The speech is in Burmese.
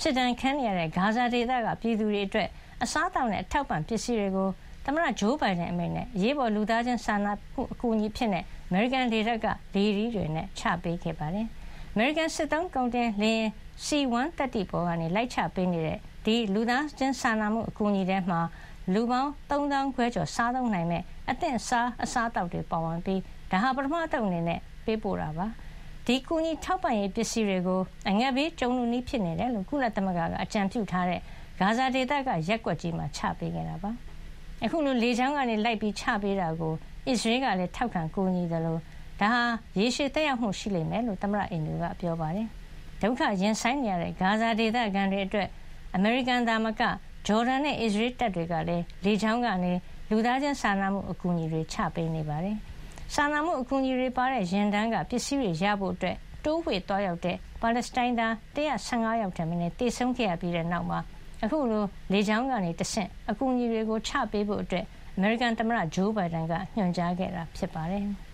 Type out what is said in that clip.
စစ်ဒဏ်ခံနေရတဲ့ ဂါဇာဒေသက ပြည်သူတွေအတွက် အစားအသောက်နဲ့ အထောက်အပံ့ ပစ္စည်းတွေကို သမ္မတဂျိုးဘိုင်ဒန်အမိန့်နဲ့ အရေးပေါ် လူသားချင်းစာနာမှု အကူအညီအဖြစ် အမေရိကန်လေတပ်က လေထီးတွေနဲ့ ချပေးခဲ့ပါတယ်။အမေရိကန် စစ်သုံးကုန်တင်လေယာဉ် C-1 သတ္တိပေါ်ကနေ လိုက်ချပေးနေတဲ့ ဒီ လူသားချင်းစာနာမှု အကူအညီထဲမှာ လူပေါင်း ၃ သောင်းခွဲကျော် စားသုံးနိုင်မယ့် အသင့်စား အစားအသောက်တွေ ပါဝင်ပြီး ဒါဟာ ပထမအသုတ်အနေနဲ့ ပေးပို့တာပါ။ ဒီကူညီထောက်ပံ့ရေးပစ္စည်းတွေကို အငတ်ဘေးကြုံလူနည်းဖြစ်နေတယ်လို့ ကုလသမဂ္ဂက အကြံပြုထားတဲ့ ဂါဇာဒေသကရက်ကွက်ကြီးမှာ ချပေးခဲ့တာပါ။အခုလို လေကြောင်းကနေ လိုက်ပြီးချပေးတာကို အစ္စရေးကလည်း ထောက်ခံကူညီတယ်လို့ဒါဟာ ရေရှည်တက်ရောက်မှု ရှိလိမ့်မယ်လို့ သမ္မတအင်ဒူက ပြောပါတယ်။ဒုက္ခရင်ဆိုင်နေရတဲ့ ဂါဇာဒေသခံတွေအတွက် အမေရိကန်သားမက ဂျော်ဒန်နဲ့ အစ္စရေးတပ်တွေကလည်း လေကြောင်းကနေ လူသားချင်းစာနာမှု အကူအညီတွေ ချပေးနေပါတယ်။ စာနာမှုအကူအညီတွေပါတဲ့ရင်တန်းက ပစ္စည်းတွေရဖို့အတွက်တိုးဝှေ့သွားရောက်တဲ့ ပါလက်စတိုင်းသား115ယောက်ထက်မနည်းတေဆုံးခဲ့ရပြီးတဲ့နောက်မှာ အခုလို လေကြောင်းကနေတဆင့် အကူအညီတွေကိုချပေးဖို့အတွက်အမေရိကန်သမ္မတ ဂျိုးဘိုင်ဒန်က ညွှန်ကြားခဲ့တာ ဖြစ်ပါတယ်။